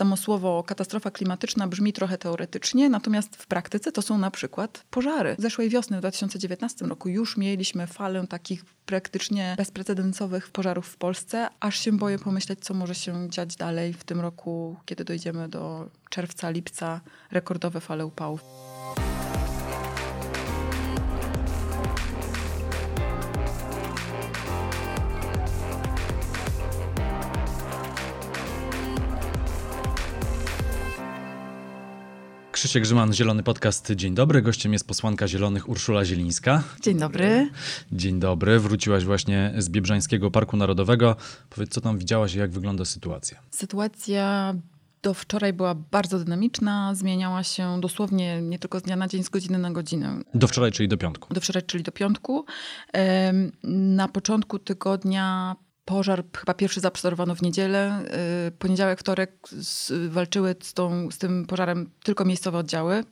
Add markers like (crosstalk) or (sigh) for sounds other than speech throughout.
samo słowo katastrofa klimatyczna brzmi trochę teoretycznie, natomiast w praktyce to są na przykład pożary. Zeszłej wiosny w 2019 roku już mieliśmy falę takich praktycznie bezprecedensowych pożarów w Polsce, aż się boję pomyśleć, co może się dziać dalej w tym roku, kiedy dojdziemy do czerwca, lipca, rekordowe fale upałów. Krzysiek Grzyman, Zielony Podcast. Dzień dobry. Gościem jest posłanka Zielonych Urszula Zielińska. Dzień dobry. Dzień dobry. Wróciłaś właśnie z Biebrzańskiego Parku Narodowego. Powiedz, co tam widziałaś i jak wygląda sytuacja? Sytuacja do wczoraj była bardzo dynamiczna, zmieniała się dosłownie nie tylko z dnia na dzień, z godziny na godzinę. Do wczoraj, czyli do piątku. Do wczoraj, czyli do piątku. Na początku tygodnia pożar chyba pierwszy zaobserwowano w niedzielę. Y, poniedziałek, wtorek walczyły z, tą, z tym pożarem tylko miejscowe oddziały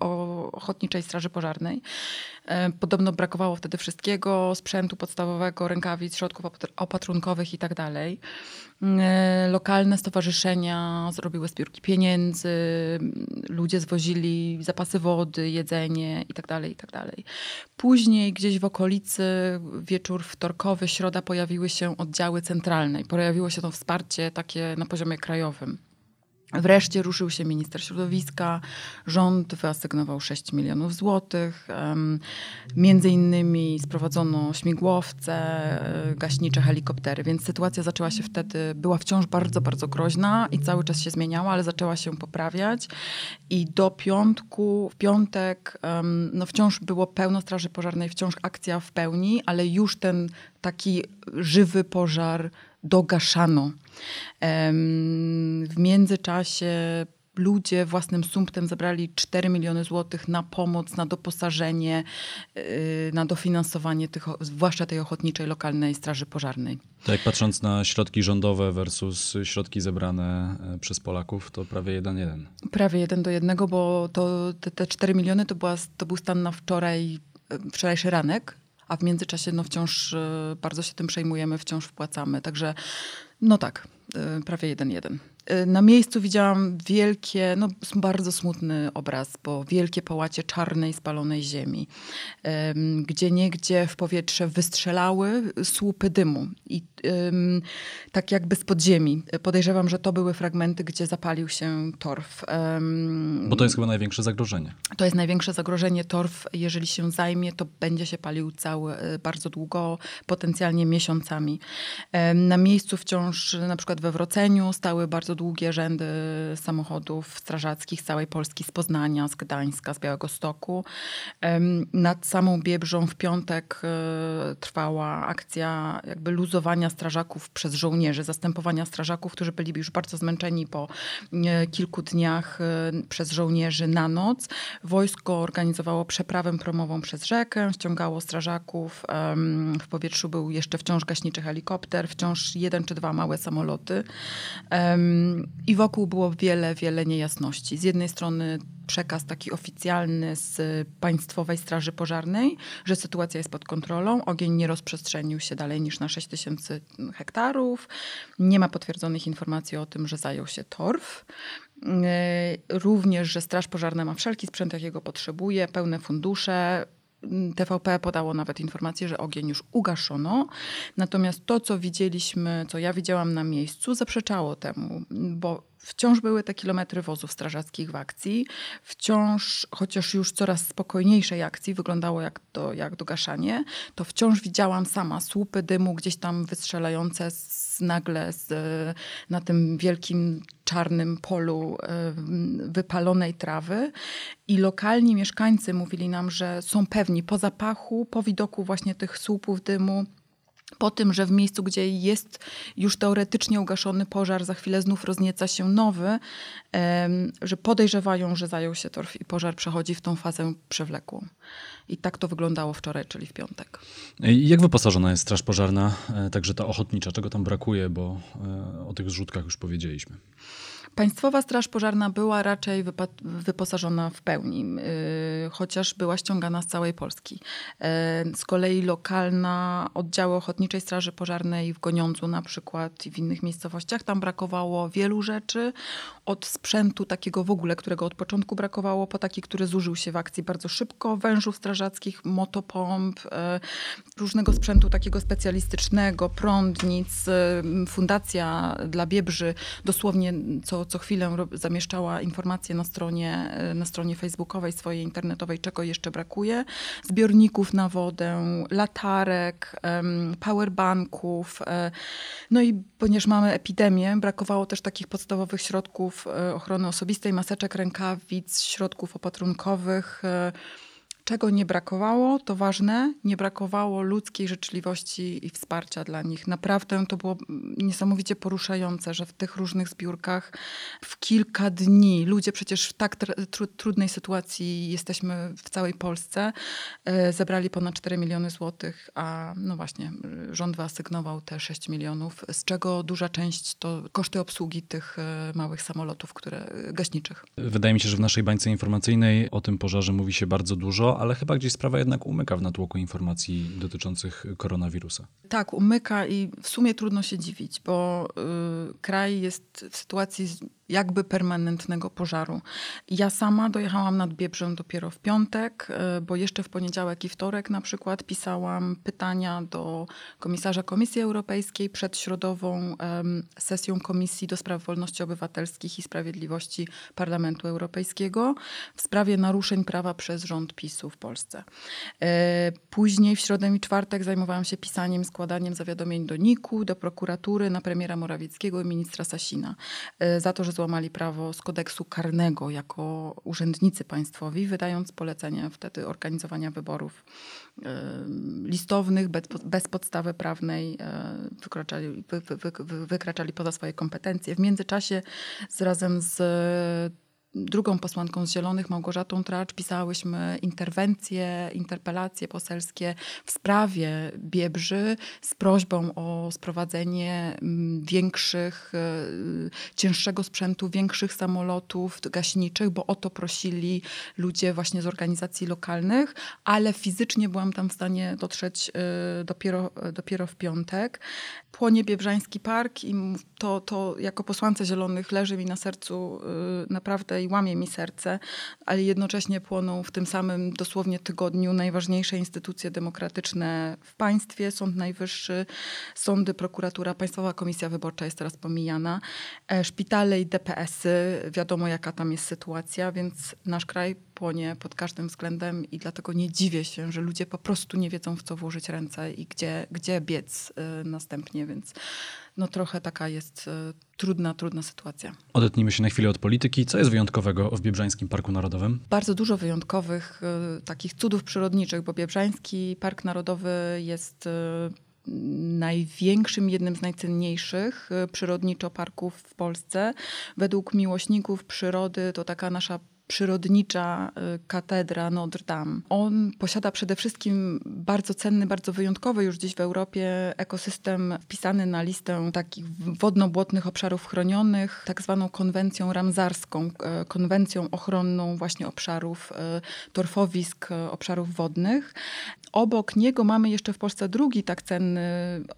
o Ochotniczej Straży Pożarnej. E, podobno brakowało wtedy wszystkiego, sprzętu podstawowego, rękawic, środków opatrunkowych i tak lokalne stowarzyszenia zrobiły zbiórki pieniędzy, ludzie zwozili zapasy wody, jedzenie i tak dalej, i tak. Później gdzieś w okolicy, wieczór wtorkowy, środa, pojawiły się oddziały centralne. Pojawiło się to wsparcie takie na poziomie krajowym. Wreszcie ruszył się minister środowiska, rząd wyasygnował 6 milionów złotych. Między innymi sprowadzono śmigłowce, e, gaśnicze helikoptery, więc sytuacja zaczęła się wtedy, była wciąż bardzo, bardzo groźna i cały czas się zmieniała, ale zaczęła się poprawiać. I do piątku, w piątek, no wciąż było pełno straży pożarnej, wciąż akcja w pełni, ale już ten taki żywy pożar dogaszano. W międzyczasie ludzie własnym sumptem zebrali 4 miliony złotych na pomoc, na doposażenie, y, na dofinansowanie tych, zwłaszcza tej ochotniczej lokalnej straży pożarnej. Tak, patrząc na środki rządowe versus środki zebrane e, przez Polaków, to prawie jeden jeden. Prawie jeden do jednego, bo to, te, te 4 miliony to, była, to był stan na wczoraj, e, wczorajszy ranek, a w międzyczasie no wciąż e, bardzo się tym przejmujemy, wciąż wpłacamy. Także no tak, prawie jeden jeden. Y, na miejscu widziałam wielkie, no bardzo smutny obraz, bo wielkie połacie czarnej, spalonej ziemi, gdzie niegdzie w powietrze wystrzelały słupy dymu i tak jakby z podziemi. Podejrzewam, że to były fragmenty, gdzie zapalił się torf. Bo to jest chyba największe zagrożenie. To jest największe zagrożenie. Torf, jeżeli się zajmie, to będzie się palił cały, y, bardzo długo, potencjalnie miesiącami. Na miejscu wciąż, na przykład we Wroceniu, stały bardzo bardzo długie rzędy samochodów strażackich z całej Polski, z Poznania, z Gdańska, z Białego Stoku. Nad samą Biebrzą w piątek e, trwała akcja jakby luzowania strażaków przez żołnierzy, zastępowania strażaków, którzy byli już bardzo zmęczeni po e, kilku dniach e, przez żołnierzy na noc. Wojsko organizowało przeprawę promową przez rzekę, ściągało strażaków. W powietrzu był jeszcze wciąż gaśniczy helikopter, wciąż jeden czy dwa małe samoloty. I wokół było wiele, wiele niejasności. Z jednej strony przekaz taki oficjalny z Państwowej Straży Pożarnej, że sytuacja jest pod kontrolą, ogień nie rozprzestrzenił się dalej niż na 6 tysięcy hektarów, nie ma potwierdzonych informacji o tym, że zajął się torf. Również, że Straż Pożarna ma wszelki sprzęt, jakiego potrzebuje, pełne fundusze, TVP podało nawet informację, że ogień już ugaszono. Natomiast to, co widzieliśmy, co ja widziałam na miejscu, zaprzeczało temu, bo wciąż były te kilometry wozów strażackich w akcji. Wciąż, chociaż już coraz spokojniejszej akcji, wyglądało jak, to, jak dogaszanie, to wciąż widziałam sama słupy dymu gdzieś tam wystrzelające z, nagle z, na tym wielkim czarnym polu wypalonej trawy. I lokalni mieszkańcy mówili nam, że są pewni po zapachu, po widoku właśnie tych słupów dymu, po tym, że w miejscu, gdzie jest już teoretycznie ugaszony pożar, za chwilę znów roznieca się nowy, że podejrzewają, że zajął się torf i pożar przechodzi w tą fazę przewlekłą. I tak to wyglądało wczoraj, czyli w piątek. Jak wyposażona jest Straż Pożarna, e, także ta ochotnicza? Czego tam brakuje, bo e, o tych zrzutkach już powiedzieliśmy. Państwowa Straż Pożarna była raczej wyposażona w pełni, yy, chociaż była ściągana z całej Polski. Yy, z kolei lokalna oddziały Ochotniczej Straży Pożarnej w Goniądzu na przykład i w innych miejscowościach, tam brakowało wielu rzeczy. Od sprzętu takiego w ogóle, którego od początku brakowało, po taki, który zużył się w akcji bardzo szybko, wężów strażackich, motopomp, yy, różnego sprzętu takiego specjalistycznego, prądnic. Yy, fundacja dla Biebrzy dosłownie co, co chwilę zamieszczała informacje na stronie, e, na stronie facebookowej swojej internetowej, czego jeszcze brakuje. Zbiorników na wodę, latarek, powerbanków. E, no i ponieważ mamy epidemię, brakowało też takich podstawowych środków e, ochrony osobistej, maseczek, rękawic, środków opatrunkowych. Czego nie brakowało, to ważne, nie brakowało ludzkiej życzliwości i wsparcia dla nich. Naprawdę to było niesamowicie poruszające, że w tych różnych zbiórkach w kilka dni ludzie przecież w tak tr trudnej sytuacji jesteśmy w całej Polsce, e, zebrali ponad 4 miliony złotych, a no właśnie rząd wyasygnował te 6 milionów, z czego duża część to koszty obsługi tych e, małych samolotów, które gaśniczych. Wydaje mi się, że w naszej bańce informacyjnej o tym pożarze mówi się bardzo dużo ale chyba gdzieś sprawa jednak umyka w natłoku informacji dotyczących koronawirusa. Tak, umyka i w sumie trudno się dziwić, bo y, kraj jest w sytuacji jakby permanentnego pożaru. Ja sama dojechałam nad Biebrzą dopiero w piątek, e, bo jeszcze w poniedziałek i wtorek na przykład pisałam pytania do komisarza Komisji Europejskiej przed środową sesją Komisji do Spraw Wolności Obywatelskich i Sprawiedliwości Parlamentu Europejskiego w sprawie naruszeń prawa przez rząd PiSu w Polsce. E, później w środę i czwartek zajmowałam się pisaniem, składaniem zawiadomień do NIK-u, do prokuratury, na premiera Morawieckiego i ministra Sasina e, za to, że złamali prawo z kodeksu karnego jako urzędnicy państwowi, wydając polecenie wtedy organizowania wyborów listownych bez, bez podstawy prawnej e, wykraczali, wy, wy, wy, wykraczali poza swoje kompetencje. W międzyczasie z, razem z drugą posłanką z Zielonych, Małgorzatą Tracz, pisałyśmy interwencje, interpelacje poselskie w sprawie Biebrzy z prośbą o sprowadzenie mm, większych, e, cięższego sprzętu, większych samolotów gaśniczych, bo o to prosili ludzie właśnie z organizacji lokalnych, ale fizycznie byłam tam w stanie dotrzeć e, dopiero, dopiero w piątek. Płonie Biebrzański Park i to, to jako posłance Zielonych leży mi na sercu e, naprawdę i łamie mi serce, ale jednocześnie płoną w tym samym dosłownie tygodniu najważniejsze instytucje demokratyczne w państwie, Sąd Najwyższy, sądy, prokuratura, Państwowa Komisja Wyborcza jest teraz pomijana, e, szpitale i DPS-y, wiadomo jaka tam jest sytuacja, więc nasz kraj płonie pod każdym względem i dlatego nie dziwię się, że ludzie po prostu nie wiedzą w co włożyć ręce i gdzie, gdzie biec y, następnie, więc no trochę taka jest y, trudna, trudna sytuacja. Odetnijmy się na chwilę od polityki. Co jest wyjątkowego w Biebrzańskim Parku Narodowym? Bardzo dużo wyjątkowych y, takich cudów przyrodniczych, bo Biebrzański Park Narodowy jest największym, jednym z najcenniejszych przyrodniczo parków w Polsce. Według miłośników przyrody to taka nasza przyrodnicza y, katedra Notre Dame. On posiada przede wszystkim bardzo cenny, bardzo wyjątkowy już dziś w Europie ekosystem wpisany na listę takich wodno-błotnych obszarów chronionych, tak zwaną konwencją ramzarską, y, konwencją ochronną właśnie obszarów, y, torfowisk, obszarów wodnych. Obok niego mamy jeszcze w Polsce drugi tak cenny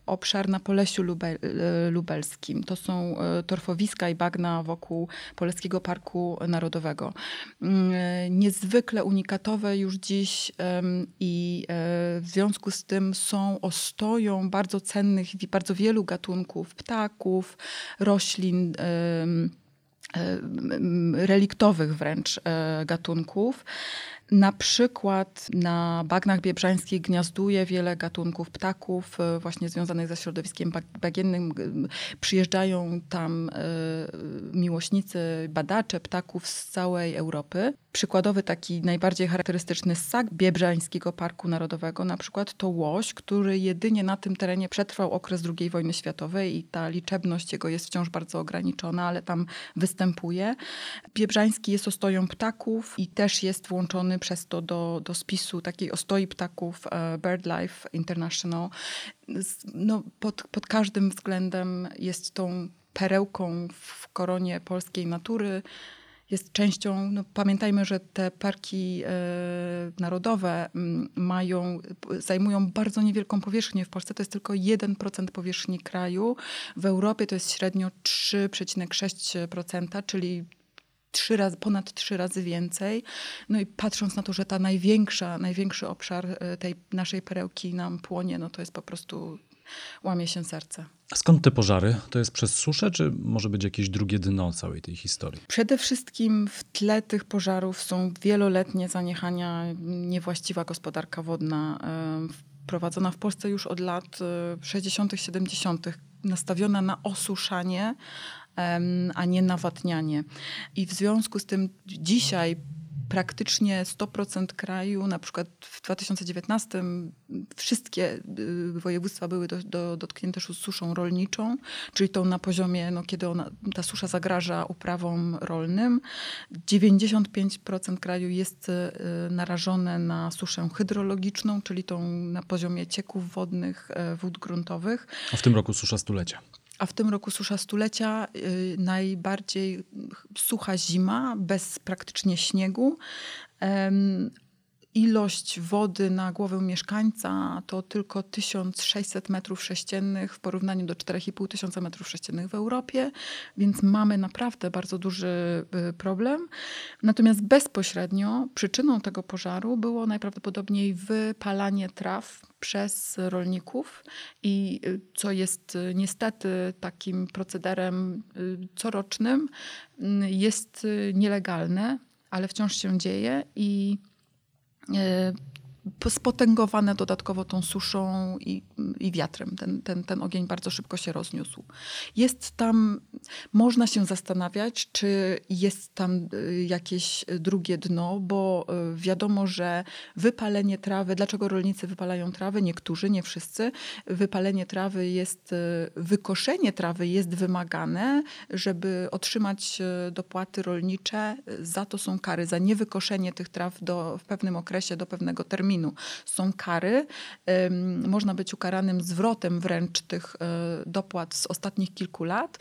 obszar na Polesiu Lube Lubelskim. To są torfowiska i bagna wokół Polskiego Parku Narodowego. Mm, niezwykle unikatowe już dziś i e, w związku z tym są ostoją bardzo cennych, bardzo wielu gatunków ptaków, roślin reliktowych wręcz e, gatunków. Na przykład na bagnach biebrzańskich gniazduje wiele gatunków ptaków e, właśnie związanych ze środowiskiem bagiennym. Przyjeżdżają tam e, miłośnicy, badacze ptaków z całej Europy. Przykładowy taki najbardziej charakterystyczny ssak Biebrzańskiego Parku Narodowego na przykład to łoś, który jedynie na tym terenie przetrwał okres II wojny światowej i ta liczebność jego jest wciąż bardzo ograniczona, ale tam występuje. Biebrzański jest ostoją ptaków i też jest włączony przez to do, do spisu takiej ostoi ptaków e, BirdLife International. No, pod, pod każdym względem jest tą perełką w koronie polskiej natury jest częścią, no pamiętajmy, że te parki e, narodowe mają, zajmują bardzo niewielką powierzchnię. W Polsce to jest tylko 1% powierzchni kraju. W Europie to jest średnio 3,6%, czyli trzy razy, ponad trzy razy więcej. No i patrząc na to, że ta największa, największy obszar e, tej naszej perełki nam płonie, no to jest po prostu łamie się serce. Skąd te pożary? To jest przez suszę, czy może być jakieś drugie dno całej tej historii? Przede wszystkim w tle tych pożarów są wieloletnie zaniechania, niewłaściwa gospodarka wodna, e, prowadzona w Polsce już od lat 60., 70., nastawiona na osuszanie, a nie nawadnianie. I w związku z tym dzisiaj praktycznie 100% kraju, na przykład w 2019 wszystkie y, województwa były do, do, dotknięte suszą rolniczą, czyli tą na poziomie, no, kiedy ona, ta susza zagraża uprawom rolnym. 95% kraju jest y, narażone na suszę hydrologiczną, czyli tą na poziomie cieków wodnych, e, wód gruntowych. A w tym roku susza stulecia. A w tym roku susza stulecia, yy, najbardziej sucha zima, bez praktycznie śniegu. Ilość wody na głowę mieszkańca to tylko 1600 metrów sześciennych w porównaniu do 4,5 tysiąca metrów sześciennych w Europie, więc mamy naprawdę bardzo duży y, problem. Natomiast bezpośrednio przyczyną tego pożaru było najprawdopodobniej wypalanie traw przez rolników i y, co jest y, niestety takim procederem corocznym, jest nielegalne, ale wciąż się dzieje i 呃 spotęgowane dodatkowo tą suszą i, i wiatrem. Ten, ten, ten ogień bardzo szybko się rozniósł. Jest tam, można się zastanawiać, czy jest tam y, jakieś drugie dno, bo y, wiadomo, że wypalenie trawy, dlaczego rolnicy wypalają trawy? Niektórzy, nie wszyscy. Wypalenie trawy jest, y, wykoszenie trawy jest wymagane, żeby otrzymać dopłaty rolnicze. Za to są kary, za niewykoszenie tych traw do, w pewnym okresie, do pewnego terminu terminu. Są kary. Można być ukaranym zwrotem wręcz tych e, dopłat z ostatnich kilku lat.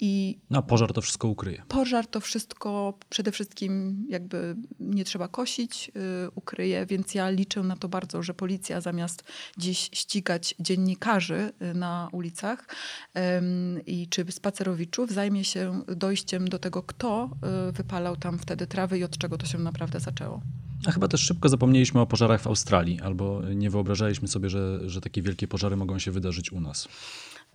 I no, pożar to wszystko ukryje. Pożar to wszystko przede wszystkim jakby nie trzeba kosić, yy, ukryje, więc ja liczę na to bardzo, że policja zamiast dziś ścigać dziennikarzy y, na ulicach yy, i czy spacerowiczów, zajmie się dojściem do tego, kto yy, wypalał tam wtedy trawy i od czego to się naprawdę zaczęło. A chyba też szybko zapomnieliśmy o pożarach w Australii, albo nie wyobrażaliśmy sobie, że, że takie wielkie pożary mogą się wydarzyć u nas.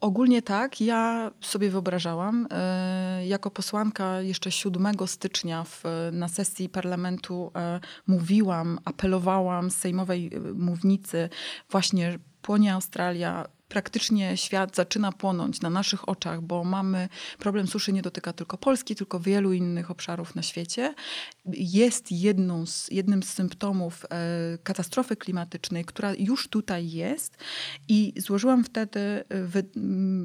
Ogólnie tak. Ja sobie wyobrażałam. E, jako posłanka jeszcze 7 stycznia w, na sesji parlamentu e, mówiłam, apelowałam z sejmowej e, mównicy właśnie płonie Australia, praktycznie świat zaczyna płonąć na naszych oczach, bo mamy problem suszy nie dotyka tylko Polski, tylko wielu innych obszarów na świecie. Jest jedną z, jednym z symptomów e, katastrofy klimatycznej, która już tutaj jest i złożyłam wtedy, e,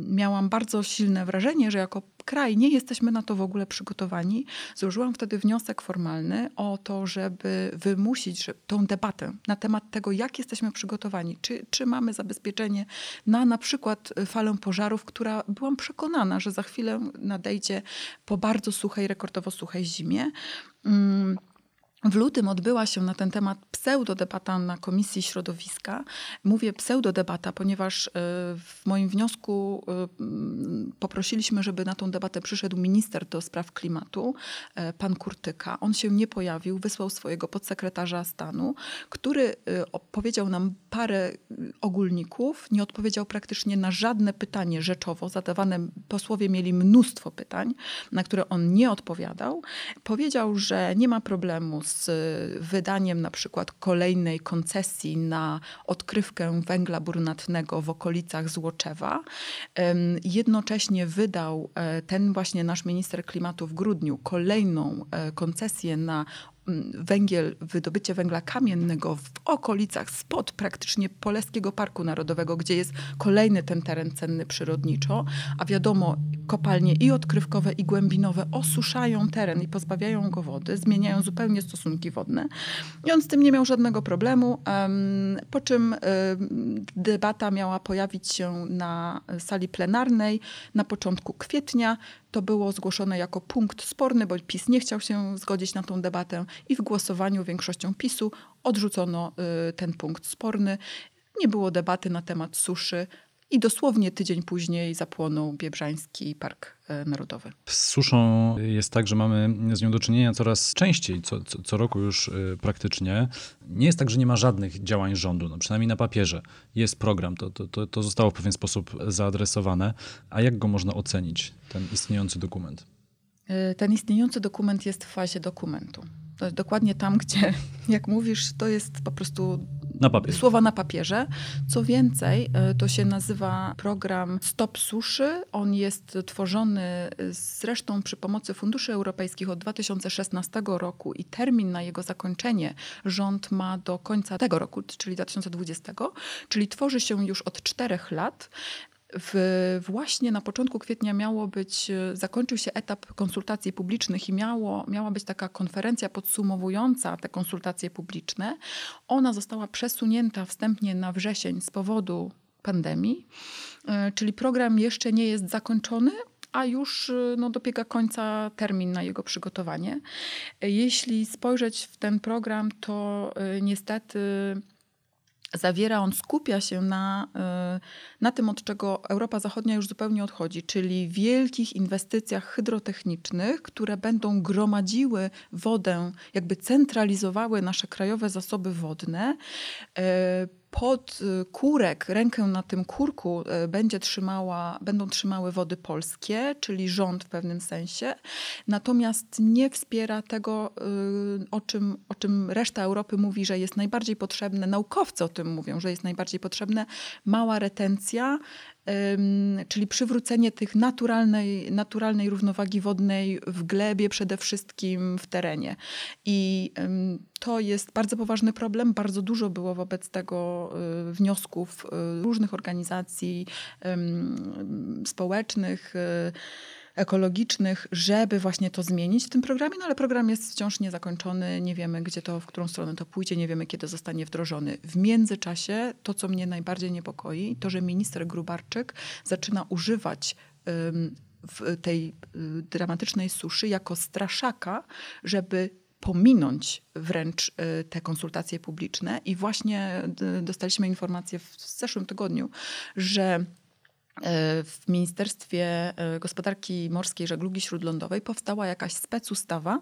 miałam bardzo silne wrażenie, że jako kraj nie jesteśmy na to w ogóle przygotowani. Złożyłam wtedy wniosek formalny o to, żeby wymusić że, tą debatę na temat tego, jak jesteśmy przygotowani, czy, czy mamy zabezpieczenie na na przykład falę pożarów, która byłam przekonana, że za chwilę nadejdzie po bardzo suchej, rekordowo suchej zimie. Mm, w lutym odbyła się na ten temat pseudodebata na Komisji Środowiska. Mówię pseudodebata, ponieważ e, w moim wniosku e, poprosiliśmy, żeby na tą debatę przyszedł minister do spraw klimatu, e, pan Kurtyka. On się nie pojawił, wysłał swojego podsekretarza stanu, który powiedział nam parę ogólników, nie odpowiedział praktycznie na żadne pytanie rzeczowo zadawane. Posłowie mieli mnóstwo pytań, na które on nie odpowiadał. Powiedział, że nie ma problemu z z wydaniem na przykład kolejnej koncesji na odkrywkę węgla brunatnego w okolicach Złoczewa. Jednocześnie wydał e, ten właśnie nasz minister klimatu w grudniu kolejną e, koncesję na węgiel, wydobycie węgla kamiennego w okolicach spod praktycznie Poleskiego Parku Narodowego, gdzie jest kolejny ten teren cenny przyrodniczo, a wiadomo, kopalnie i odkrywkowe i głębinowe osuszają teren i pozbawiają go wody, zmieniają zupełnie stosunki wodne. I on z tym nie miał żadnego problemu, po czym debata miała pojawić się na sali plenarnej na początku kwietnia. To było zgłoszone jako punkt sporny, bo PiS nie chciał się zgodzić na tą debatę i w głosowaniu większością PiSu odrzucono y, ten punkt sporny. Nie było debaty na temat suszy. I dosłownie tydzień później zapłonął Biebrzański Park e, Narodowy. Z suszą jest tak, że mamy z nią do czynienia coraz częściej, co, co, co, roku już e, praktycznie. Nie jest tak, że nie ma żadnych działań rządu, no przynajmniej na papierze. Jest program, to, to, to zostało w pewien sposób zaadresowane. A jak go można ocenić, ten istniejący dokument? Ten istniejący dokument jest w fazie dokumentu. Dokładnie tam, gdzie, (laughs) jak mówisz, to jest po prostu na słowa na papierze. Co więcej, e, to się nazywa program Stop Suszy. On jest tworzony e, zresztą przy pomocy funduszy europejskich od 2016 roku i termin na jego zakończenie rząd ma do końca tego roku, czyli 2020, czyli tworzy się już od czterech lat. W, właśnie na początku kwietnia miało być, e, zakończył się etap konsultacji publicznych i miało, miała być taka konferencja podsumowująca te konsultacje publiczne. Ona została przesunięta wstępnie na wrzesień z powodu pandemii, e, czyli program jeszcze nie jest zakończony, a już e, no, dobiega końca termin na jego przygotowanie. Jeśli spojrzeć w ten program, to niestety zawiera, on skupia się na, y, na tym, od czego Europa Zachodnia już zupełnie odchodzi, czyli wielkich inwestycjach hydrotechnicznych, które będą gromadziły wodę, jakby centralizowały nasze krajowe zasoby wodne y, pod y, kurek, rękę na tym kurku y, będzie trzymała, będą trzymały wody polskie, czyli rząd w pewnym sensie, natomiast nie wspiera tego, y, o czym, o czym reszta Europy mówi, że jest najbardziej potrzebne, naukowcy o tym mówią, że jest najbardziej potrzebne, mała retencja, czyli przywrócenie tych naturalnej, naturalnej równowagi wodnej w glebie, przede wszystkim w terenie. I to jest bardzo poważny problem. Bardzo dużo było wobec tego y, wniosków y, różnych organizacji społecznych y, ekologicznych, żeby właśnie to zmienić w tym programie, no ale program jest wciąż niezakończony, nie wiemy gdzie to, w którą stronę to pójdzie, nie wiemy kiedy zostanie wdrożony. W międzyczasie to, co mnie najbardziej niepokoi, to, że minister Grubarczyk zaczyna używać w tej y, dramatycznej suszy jako straszaka, żeby pominąć wręcz y, te konsultacje publiczne. I właśnie y, dostaliśmy informację w zeszłym tygodniu, że w Ministerstwie e, Gospodarki Morskiej i Żeglugi Śródlądowej powstała jakaś specustawa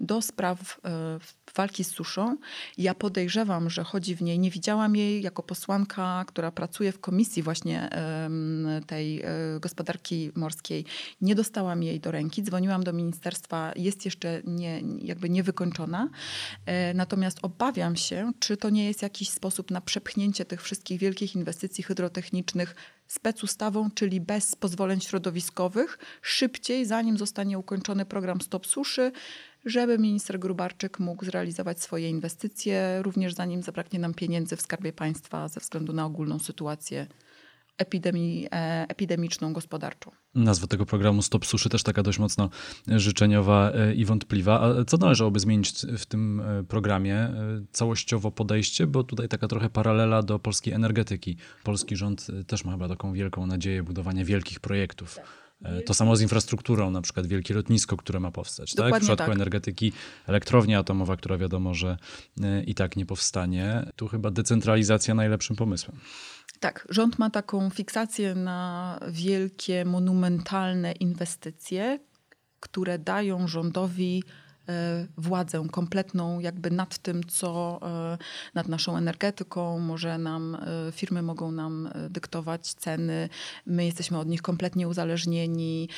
do spraw e, walki z suszą. Ja podejrzewam, że chodzi w niej, nie widziałam jej jako posłanka, która pracuje w komisji właśnie tej gospodarki morskiej. Nie dostałam jej do ręki, dzwoniłam do ministerstwa, jest jeszcze nie, jakby niewykończona. Natomiast obawiam się, czy to nie jest jakiś sposób na przepchnięcie tych wszystkich wielkich inwestycji hydrotechnicznych specustawą, czyli bez pozwoleń środowiskowych, szybciej, zanim zostanie ukończony program Stop Suszy, żeby minister Grubarczyk mógł zrealizować swoje inwestycje, również zanim zabraknie nam pieniędzy w skarbie państwa ze względu na ogólną sytuację epidemii, e, epidemiczną, gospodarczą. Nazwa tego programu Stop Suszy też taka dość mocno życzeniowa e, i wątpliwa. A co należałoby zmienić w tym e, programie? Całościowo podejście, bo tutaj taka trochę paralela do polskiej energetyki. Polski rząd też ma chyba taką wielką nadzieję budowania wielkich projektów. Tak. To samo z infrastrukturą, na przykład wielkie lotnisko, które ma powstać. tak? W przypadku tak. energetyki elektrownia atomowa, która wiadomo, że i tak nie powstanie. Tu chyba decentralizacja najlepszym pomysłem. Tak, rząd ma taką fiksację na wielkie, monumentalne inwestycje, które dają rządowi władzę kompletną jakby nad tym, co e, nad naszą energetyką. Może nam, e, firmy mogą nam dyktować ceny. My jesteśmy od nich kompletnie uzależnieni.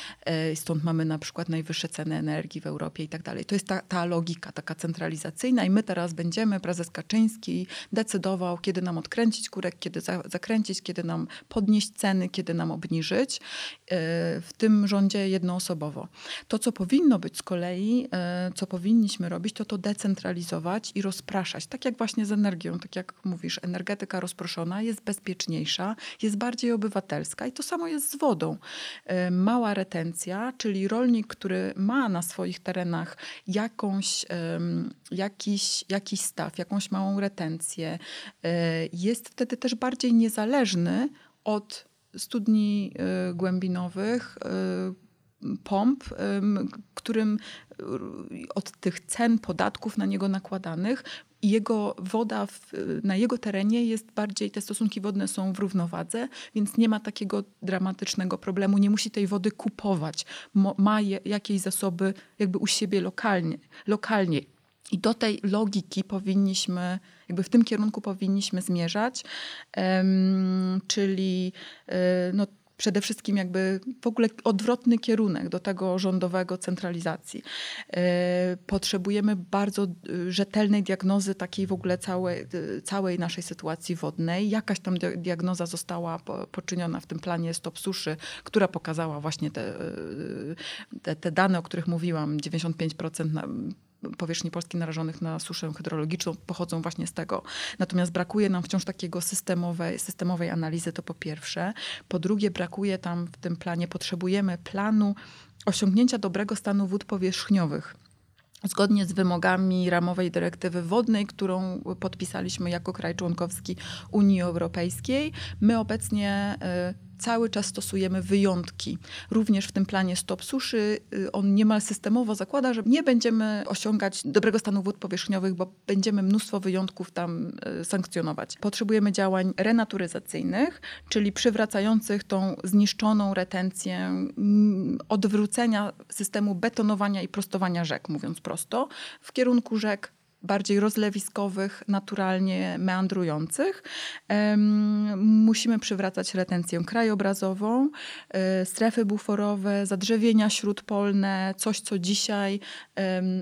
Stąd mamy na przykład najwyższe ceny energii w Europie i tak dalej. To jest ta, ta logika taka centralizacyjna i my teraz będziemy, prezes Kaczyński decydował, kiedy nam odkręcić kurek, kiedy za, zakręcić, kiedy nam podnieść ceny, kiedy nam obniżyć. W tym rządzie jednoosobowo. To, co powinno być z kolei, co powinniśmy robić, to to decentralizować i rozpraszać. Tak jak właśnie z energią, tak jak mówisz, energetyka rozproszona jest bezpieczniejsza, jest bardziej obywatelska i to samo jest z wodą. E, mała retencja, czyli rolnik, który ma na swoich terenach jakąś, jakiś, jakiś staw, jakąś małą retencję, e, jest wtedy też bardziej niezależny od studni e, głębinowych, pomp, którym od tych cen podatków na niego nakładanych jego woda w, na jego terenie jest bardziej, te stosunki wodne są w równowadze, więc nie ma takiego dramatycznego problemu, nie musi tej wody kupować, ma je, jakieś zasoby jakby u siebie lokalnie. lokalnie. I do tej logiki powinniśmy, jakby w tym kierunku powinniśmy zmierzać, um, czyli e, no, przede wszystkim jakby w ogóle odwrotny kierunek do tego rządowego centralizacji. E, potrzebujemy bardzo e, rzetelnej diagnozy takiej w ogóle całej, e, całej naszej sytuacji wodnej. Jakaś tam diagnoza została poczyniona w tym planie Stop Suszy, która pokazała właśnie te, te, te dane, o których mówiłam, 95% na, powierzchni Polski narażonych na suszę hydrologiczną pochodzą właśnie z tego. Natomiast brakuje nam wciąż takiego systemowej, systemowej analizy, to po pierwsze. Po drugie, brakuje tam w tym planie, potrzebujemy planu osiągnięcia dobrego stanu wód powierzchniowych zgodnie z wymogami ramowej dyrektywy wodnej, którą podpisaliśmy jako kraj członkowski Unii Europejskiej. My obecnie y, cały czas stosujemy wyjątki. Również w tym planie Stop Suszy y, on niemal systemowo zakłada, że nie będziemy osiągać dobrego stanu wód powierzchniowych, bo będziemy mnóstwo wyjątków tam y, sankcjonować. Potrzebujemy działań renaturyzacyjnych, czyli przywracających tą zniszczoną retencję, mm, odwrócenia systemu betonowania i prostowania rzek, mówiąc prosto, w kierunku rzek bardziej rozlewiskowych, naturalnie meandrujących. Musimy przywracać retencję krajobrazową, e, strefy buforowe, zadrzewienia śródpolne, coś co dzisiaj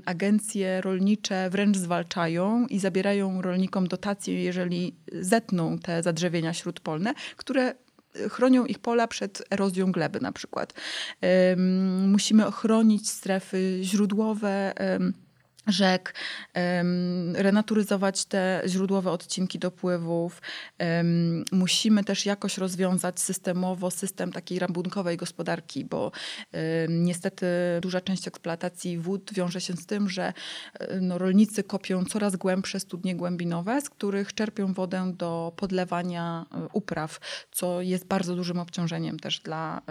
agencje rolnicze wręcz zwalczają i zabierają rolnikom dotacje, jeżeli zetną te zadrzewienia śródpolne, które chronią ich pola przed erozją gleby na przykład. Musimy ochronić strefy źródłowe, rzek, renaturyzować te źródłowe odcinki dopływów. Musimy też jakoś rozwiązać systemowo system takiej rabunkowej gospodarki, bo niestety duża część eksploatacji wód wiąże się z tym, że e, no, rolnicy kopią coraz głębsze studnie głębinowe, z których czerpią wodę do podlewania e, upraw, co jest bardzo dużym obciążeniem też dla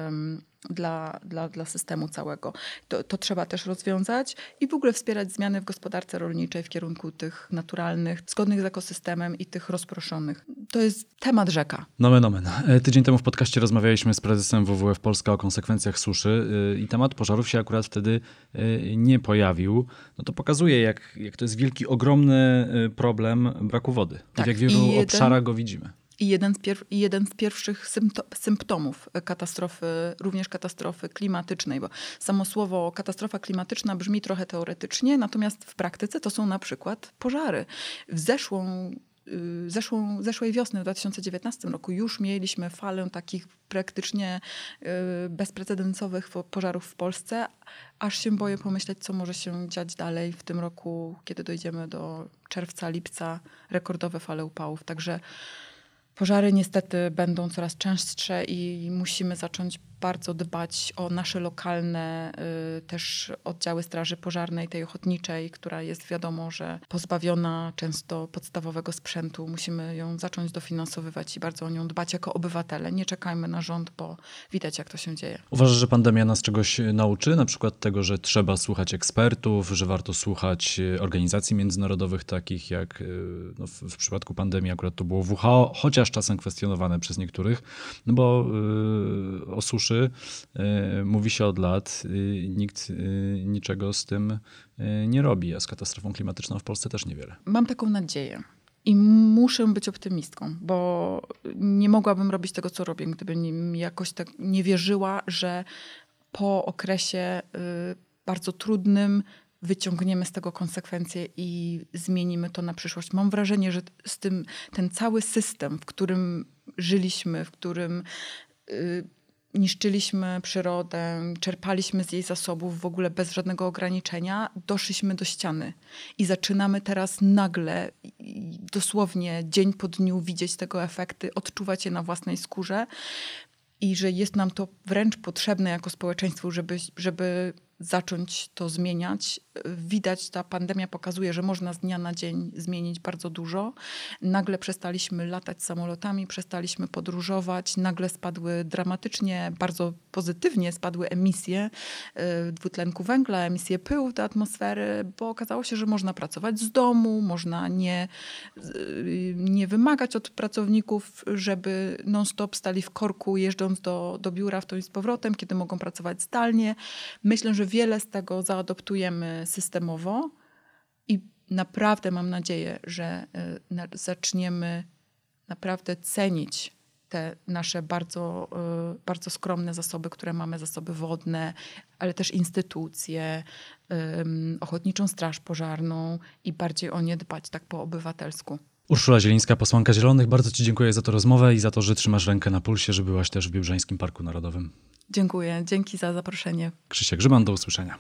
dla, dla, dla systemu całego. To, to trzeba też rozwiązać i w ogóle wspierać zmiany w gospodarce rolniczej w kierunku tych naturalnych, zgodnych z ekosystemem i tych rozproszonych. To jest temat rzeka. Nomen omen. E, tydzień temu w podcaście rozmawialiśmy z prezesem WWF Polska o konsekwencjach suszy e, i temat pożarów się akurat wtedy e, nie pojawił. No to pokazuje, jak, jak to jest wielki, ogromny problem braku wody. Tak, jak w wielu jeden... obszarach go widzimy. I jeden z, pier- jeden z pierwszych symptomów katastrofy, również katastrofy klimatycznej, bo samo słowo katastrofa klimatyczna brzmi trochę teoretycznie, natomiast w praktyce to są na przykład pożary. W zeszłą y, zeszłą, zeszłej wiosny, w 2019 roku, już mieliśmy falę takich praktycznie y, bezprecedensowych pożarów w Polsce, aż się boję pomyśleć, co może się dziać dalej w tym roku, kiedy dojdziemy do czerwca, lipca, rekordowe fale upałów. Także Pożary niestety będą coraz częstsze i musimy zacząć bardzo dbać o nasze lokalne y, też oddziały Straży Pożarnej, tej ochotniczej, która jest wiadomo, że pozbawiona często podstawowego sprzętu. Musimy ją zacząć dofinansowywać i bardzo o nią dbać jako obywatele. Nie czekajmy na rząd, bo widać jak to się dzieje. Uważasz, że pandemia nas czegoś nauczy? Na przykład tego, że trzeba słuchać ekspertów, że warto słuchać y, organizacji międzynarodowych takich jak y, no w, w, przypadku pandemii akurat to było WHO, chociaż czasem kwestionowane przez niektórych, no bo yy, o suszy suszy e, mówi się od lat, nikt e, niczego z tym e, nie robi, a z katastrofą klimatyczną w Polsce też niewiele. Mam taką nadzieję. I muszę być optymistką, bo nie mogłabym robić tego, co robię, gdybym jakoś tak nie wierzyła, że po okresie bardzo trudnym wyciągniemy z tego konsekwencje i zmienimy to na przyszłość. Mam wrażenie, że z tym ten cały system, w którym żyliśmy, w którym niszczyliśmy przyrodę, czerpaliśmy z jej zasobów w ogóle bez żadnego ograniczenia, doszliśmy do ściany. I zaczynamy teraz nagle, dosłownie dzień po dniu widzieć tego efekty, odczuwać je na własnej skórze. I że jest nam to wręcz potrzebne jako społeczeństwu, żeby, żeby zacząć to zmieniać. Widać, ta pandemia pokazuje, że można z dnia na dzień zmienić bardzo dużo. Nagle przestaliśmy latać samolotami, przestaliśmy podróżować, nagle spadły dramatycznie, bardzo pozytywnie spadły emisje y, dwutlenku węgla, emisje pyłu do atmosfery, bo okazało się, że można pracować z domu, można nie, y, nie wymagać od pracowników, żeby non-stop stali w korku, jeżdżąc do, do biura w to i z powrotem, kiedy mogą pracować zdalnie. Myślę, że wiele z tego zaadoptujemy systemowo i naprawdę mam nadzieję, że y, zaczniemy naprawdę cenić te nasze bardzo, y, bardzo skromne zasoby, które mamy, zasoby wodne, ale też instytucje, ochotniczą straż pożarną i bardziej o nie dbać tak po obywatelsku. Urszula Zielińska, posłanka Zielonych, bardzo Ci dziękuję za tę rozmowę i za to, że trzymasz rękę na pulsie, że byłaś też w Biebrzańskim Parku Narodowym. Dziękuję, dzięki za zaproszenie. Krzysiek Grzyman, do usłyszenia.